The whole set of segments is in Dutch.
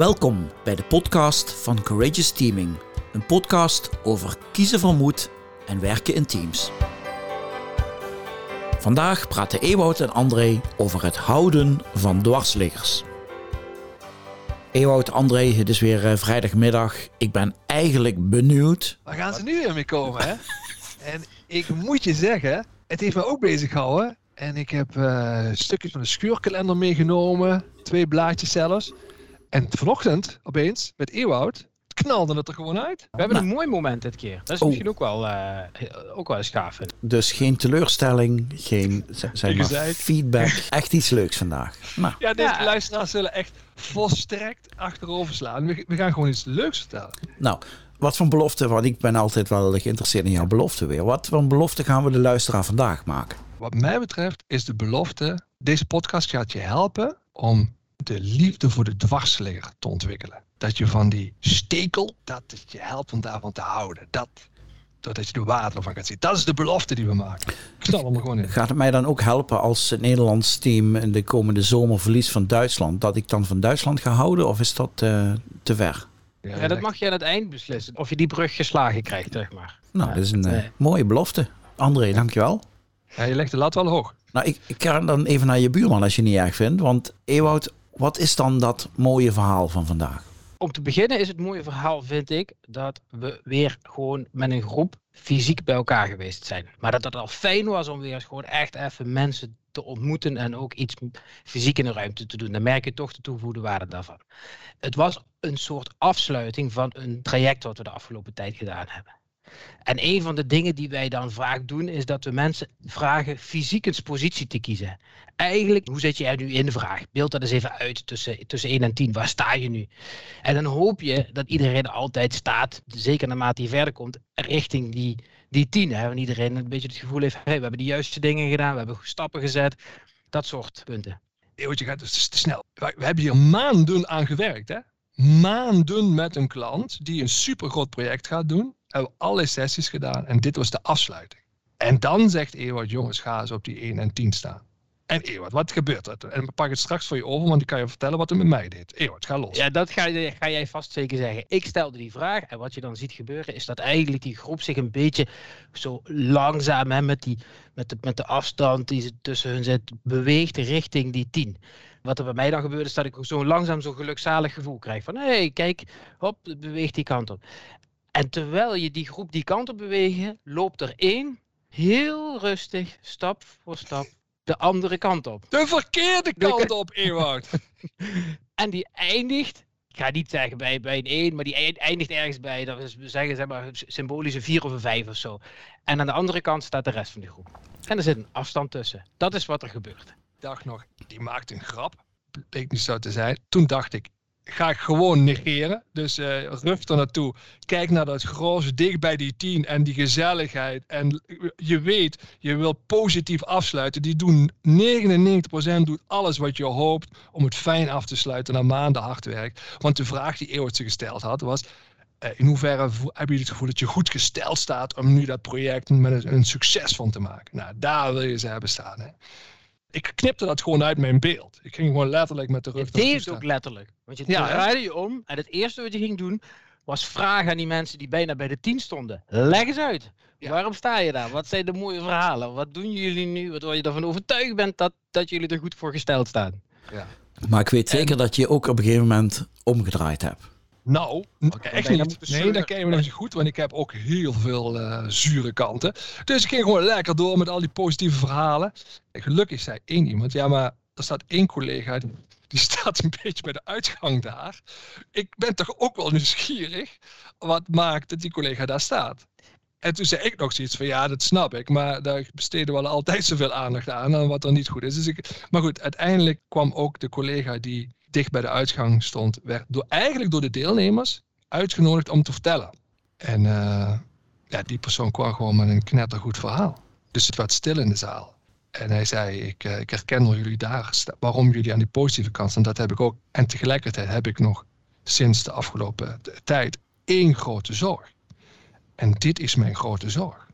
Welkom bij de podcast van Courageous Teaming. Een podcast over kiezen van moed en werken in teams. Vandaag praten Ewout en André over het houden van dwarsliggers. Ewout, André, het is weer eh, vrijdagmiddag. Ik ben eigenlijk benieuwd. Waar gaan ze nu weer mee komen, hè? en ik moet je zeggen, het heeft me ook bezig gehouden. En ik heb eh, stukjes van de scheurkalender meegenomen. Twee blaadjes zelfs. En vanochtend, opeens, met Ewout, knalde het er gewoon uit. We hebben Nou. een mooi moment dit keer. Dat is Oh. misschien ook wel, eh, ook wel eens gaaf. vind ik. Dus geen teleurstelling, geen zeg maar, feedback. Echt iets leuks vandaag. Nou, Ja, deze Ja. luisteraars zullen echt volstrekt achterover slaan. We, we gaan gewoon iets leuks vertellen. nou, wat voor belofte, want ik ben altijd wel geïnteresseerd in jouw belofte weer. Wat voor belofte gaan we de luisteraar vandaag maken? Wat mij betreft is de belofte, deze podcast gaat je helpen om de liefde voor de dwarsligger te ontwikkelen. Dat je van die stekel, dat het je helpt om daarvan te houden. Dat, doordat je de waarde ervan gaat zien. Dat is de belofte die we maken. Knal hem er gewoon in. Gaat het mij dan ook helpen als het Nederlands team in de komende zomer verliest van Duitsland, dat ik dan van Duitsland ga houden of is dat eh, te ver? Ja, dat mag je aan het eind beslissen. Of je die brug geslagen krijgt, zeg maar. Nou, Ja, dat is een eh, mooie belofte. André, dankjewel. Ja, je legt de lat wel hoog. Nou, ik, ik ga dan even naar je buurman als je het niet erg vindt. Want Ewout, wat is dan dat mooie verhaal van vandaag? Om te beginnen is het mooie verhaal, vind ik, dat we weer gewoon met een groep fysiek bij elkaar geweest zijn. Maar dat het al fijn was om weer gewoon echt even mensen te ontmoeten en ook iets fysiek in de ruimte te doen. Dan merk je toch de toegevoegde waarde daarvan. Het was een soort afsluiting van een traject wat we de afgelopen tijd gedaan hebben. En een van de dingen die wij dan vaak doen, is dat we mensen vragen fysiek een positie te kiezen. Eigenlijk, hoe zet je er nu in vraag? Beeld dat eens even uit tussen, tussen 1 en 10. Waar sta je nu? En dan hoop je dat iedereen altijd staat, zeker naarmate je verder komt, richting die, die 10. Hè? En iedereen een beetje het gevoel heeft, hey, we hebben de juiste dingen gedaan, we hebben stappen gezet. Dat soort punten. Gaat dus te snel. We, we hebben hier maanden aan gewerkt. Hè? Maanden met een klant die een super groot project gaat doen. We hebben alle sessies gedaan en dit was de afsluiting. En dan zegt Ewout, jongens, ga eens op die 1 en 10 staan. En Ewout, wat gebeurt er? En ik pak het straks voor je over, want ik kan je vertellen wat er met mij deed. Ewout, ga los. Ja, dat ga, ga jij vast zeker zeggen. Ik stelde die vraag en wat je dan ziet gebeuren is dat eigenlijk die groep zich een beetje zo langzaam hè, met, die, met, de, met de afstand die ze tussen hun zit beweegt richting die 10. Wat er bij mij dan gebeurt is dat ik zo langzaam zo'n gelukzalig gevoel krijg van hé, hey, kijk, hop, beweegt die kant op. En terwijl je die groep die kant op bewegen, loopt er één heel rustig, stap voor stap, de andere kant op. De verkeerde kant op, Ewout. En die eindigt, ik ga niet zeggen bij, bij een 1, maar die eind- eindigt ergens bij, dat is, we zeggen zeg maar, symbolische 4 of een 5 of zo. En aan de andere kant staat de rest van de groep. En er zit een afstand tussen. Dat is wat er gebeurt. Ik dacht nog, die maakt een grap. Bleek niet zo te zijn. Toen dacht ik, ga ik gewoon negeren. Dus eh ruf er naartoe. Kijk naar dat gros dicht bij die tien en die gezelligheid. En je weet, je wil positief afsluiten. Die doen 99% doet alles wat je hoopt om het fijn af te sluiten na maanden hard werk. Want de vraag die Eeuwert zich gesteld had was... eh, in hoeverre hebben jullie het gevoel dat je goed gesteld staat om nu dat project met een, een succes van te maken? Nou, daar wil je ze hebben staan. Hè? Ik knipte dat gewoon uit mijn beeld. Ik ging gewoon letterlijk met de rug Het naartoe deed staan. ook letterlijk. Want je Ja, draaide je om en het eerste wat je ging doen was vragen aan die mensen die bijna bij de 10 stonden. Leg eens uit. Ja. Waarom sta je daar? Wat zijn de mooie verhalen? Wat doen jullie nu? Waardoor je ervan overtuigd bent dat, dat jullie er goed voor gesteld staan. Maar ik weet zeker dat je ook op een gegeven moment omgedraaid hebt. Nou, echt niet. Nee, dat ken je me niet goed, want ik heb ook heel veel eh, zure kanten. Dus ik ging gewoon lekker door met al die positieve verhalen. En gelukkig zei één iemand, ja, maar er staat één collega, die- staat een beetje bij de uitgang daar. Ik ben toch ook wel nieuwsgierig wat maakt dat die collega daar staat. En toen zei ik nog zoiets van, ja, dat snap ik, maar daar besteden we altijd zoveel aandacht aan, aan wat er niet goed is. Dus ik, maar goed, uiteindelijk kwam ook de collega die dicht bij de uitgang stond, werd door, eigenlijk door de deelnemers uitgenodigd om te vertellen. En eh, ja, die persoon kwam gewoon met een knettergoed verhaal. Dus het werd stil in de zaal. En hij zei, ik, eh, ik herken wel jullie daar, waarom jullie aan die positieve kant staan. Dat heb ik ook. En tegelijkertijd heb ik nog sinds de afgelopen tijd één grote zorg. En dit is mijn grote zorg.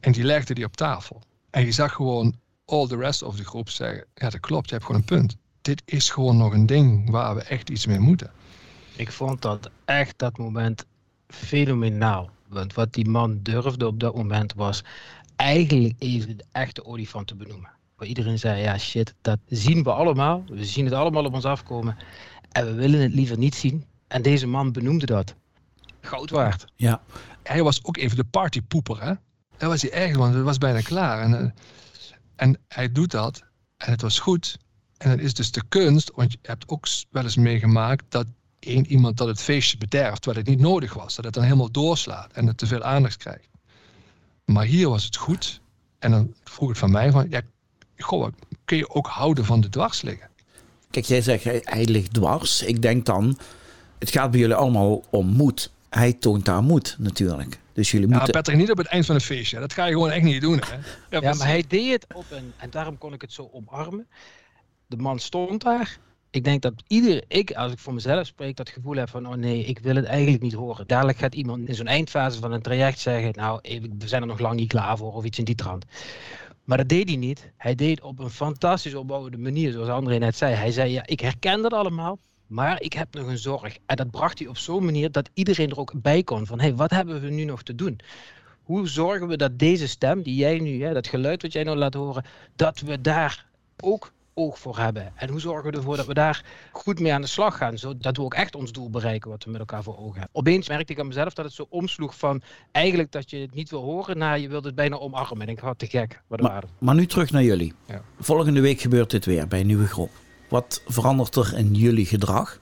En die legde die op tafel. En je zag gewoon all the rest of de groep zeggen, ja dat klopt, je hebt gewoon een punt. Dit is gewoon nog een ding waar we echt iets mee moeten. Ik vond dat echt dat moment fenomenaal. Want wat die man durfde op dat moment was eigenlijk even de echte olifant te benoemen. Waar iedereen zei, ja shit, dat zien we allemaal. We zien het allemaal op ons afkomen. En we willen het liever niet zien. En deze man benoemde dat. Goud waard. Ja. Hij was ook even de partypoeper, hè? Dat was hij echt, want het was bijna klaar. En, eh, en hij doet dat. En het was goed. En het is dus de kunst, want je hebt ook wel eens meegemaakt dat één iemand dat het feestje bederft, terwijl het niet nodig was. Dat het dan helemaal doorslaat en het te veel aandacht krijgt. Maar hier was het goed. En dan vroeg het van mij van, ja, goh, kun je ook houden van de dwarsliggen? Kijk, jij zegt hij, hij ligt dwars. Ik denk dan, het gaat bij jullie allemaal om moed. Hij toont daar moed natuurlijk. Dus jullie Ja, moeten... Patrick, niet op het eind van een feestje. Dat ga je gewoon echt niet doen. Hè? Ja, maar hij deed het op een. En daarom kon ik het zo omarmen. De man stond daar. Ik denk dat ieder, ik, als ik voor mezelf spreek, dat gevoel heb van: oh nee, ik wil het eigenlijk niet horen. Dadelijk gaat iemand in zo'n eindfase van een traject zeggen: nou, we zijn er nog lang niet klaar voor, of iets in die trant. Maar dat deed hij niet. Hij deed op een fantastisch opbouwende manier, zoals André net zei. Hij zei: ja, ik herken dat allemaal. Maar ik heb nog een zorg. En dat bracht hij op zo'n manier dat iedereen er ook bij kon. Van hé, hey, wat hebben we nu nog te doen? Hoe zorgen we dat deze stem, die jij nu, hè, dat geluid wat jij nou laat horen, dat we daar ook oog voor hebben? En hoe zorgen we ervoor dat we daar goed mee aan de slag gaan, zodat we ook echt ons doel bereiken wat we met elkaar voor ogen hebben? Opeens merkte ik aan mezelf dat het zo omsloeg van eigenlijk dat je het niet wil horen, naar je wilt het bijna omarmen. En ik had te gek. Wat waarde. Maar nu terug naar jullie. Ja. Volgende week gebeurt dit weer bij een nieuwe groep. Wat verandert er in jullie gedrag?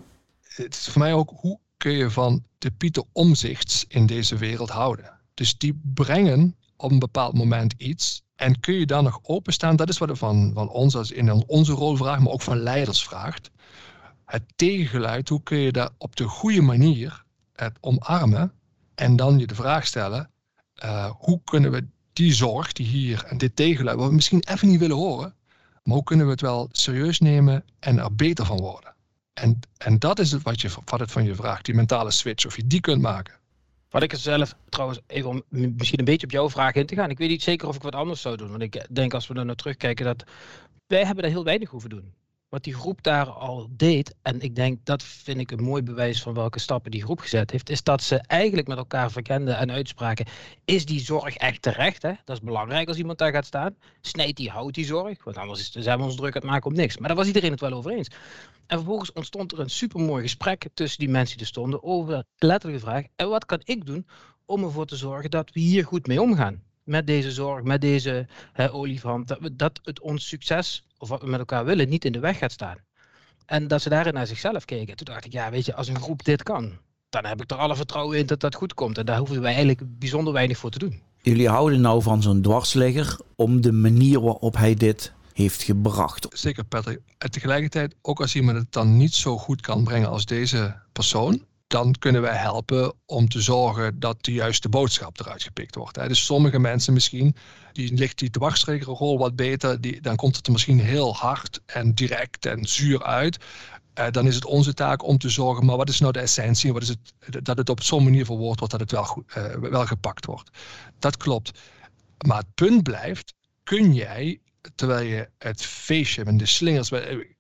het is voor mij ook hoe kun je van de Pieter Omzichts in deze wereld houden. Dus die brengen op een bepaald moment iets. En kun je dan nog openstaan? Dat is wat er van, van ons als in onze rol vraagt, maar ook van leiders vraagt. Het tegengeluid, hoe kun je daar op de goede manier het omarmen? En dan je de vraag stellen, eh, hoe kunnen we die zorg die hier en dit tegengeluid, wat we misschien even niet willen horen, maar hoe kunnen we het wel serieus nemen en er beter van worden? En, en dat is het wat, je, wat het van je vraagt, die mentale switch, of je die kunt maken. Wat ik er zelf trouwens, even om misschien een beetje op jouw vraag in te gaan. Ik weet niet zeker of ik wat anders zou doen. Want ik denk als we er naar terugkijken dat wij hebben daar heel weinig hoeven doen. Wat die groep daar al deed, en ik denk dat vind ik een mooi bewijs van welke stappen die groep gezet heeft, is dat ze eigenlijk met elkaar verkenden en uitspraken. Is die zorg echt terecht? Hè? Dat is belangrijk als iemand daar gaat staan. Snijdt die, houdt die zorg? Want anders zijn we ons druk aan het maken om niks. Maar daar was iedereen het wel over eens. En vervolgens ontstond er een supermooi gesprek tussen die mensen die er stonden over letterlijk de vraag: en wat kan ik doen om ervoor te zorgen dat we hier goed mee omgaan? Met deze zorg, met deze hè, olifant, dat, we, dat het ons succes, of wat we met elkaar willen, niet in de weg gaat staan. En dat ze daarin naar zichzelf keken. Toen dacht ik, ja, weet je, als een groep dit kan, dan heb ik er alle vertrouwen in dat dat goed komt. En daar hoeven wij eigenlijk bijzonder weinig voor te doen. Jullie houden nou van zo'n dwarsligger om de manier waarop hij dit heeft gebracht. Zeker Patrick. En tegelijkertijd, ook als iemand het dan niet zo goed kan brengen als deze persoon, dan kunnen wij helpen om te zorgen dat de juiste boodschap eruit gepikt wordt. hè. Dus sommige mensen misschien, die ligt die dwarsliggerrol wat beter, die, dan komt het er misschien heel hard en direct en zuur uit. Eh, dan is het onze taak om te zorgen, maar wat is nou de essentie? Wat is het, dat het op zo'n manier verwoord wordt dat het wel, goed, eh, wel gepakt wordt. Dat klopt. Maar het punt blijft, kun jij, terwijl je het feestje met de slingers,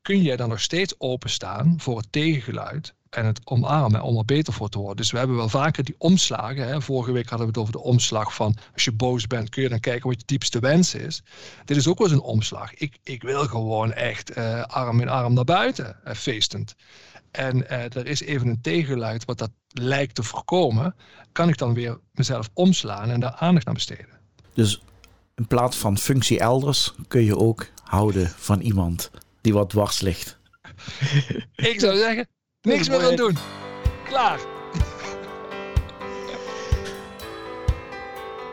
kun jij dan nog steeds openstaan voor het tegengeluid en het omarmen om er beter voor te worden. Dus we hebben wel vaker die omslagen. Hè. Vorige week hadden we het over de omslag van als je boos bent, kun je dan kijken wat je diepste wens is. Dit is ook wel eens een omslag. Ik, ik wil gewoon echt eh, arm in arm naar buiten, eh, feestend. En eh, er is even een tegengeluid wat dat lijkt te voorkomen. Kan ik dan weer mezelf omslaan en daar aandacht aan besteden? Dus in plaats van functie elders kun je ook houden van iemand die wat dwars ligt. Ik zou zeggen, niks meer aan doen. Klaar.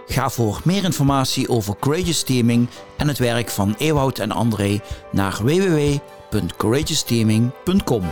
Ga voor meer informatie over Courageous Teaming en het werk van Ewout en André naar www.courageousteaming.com.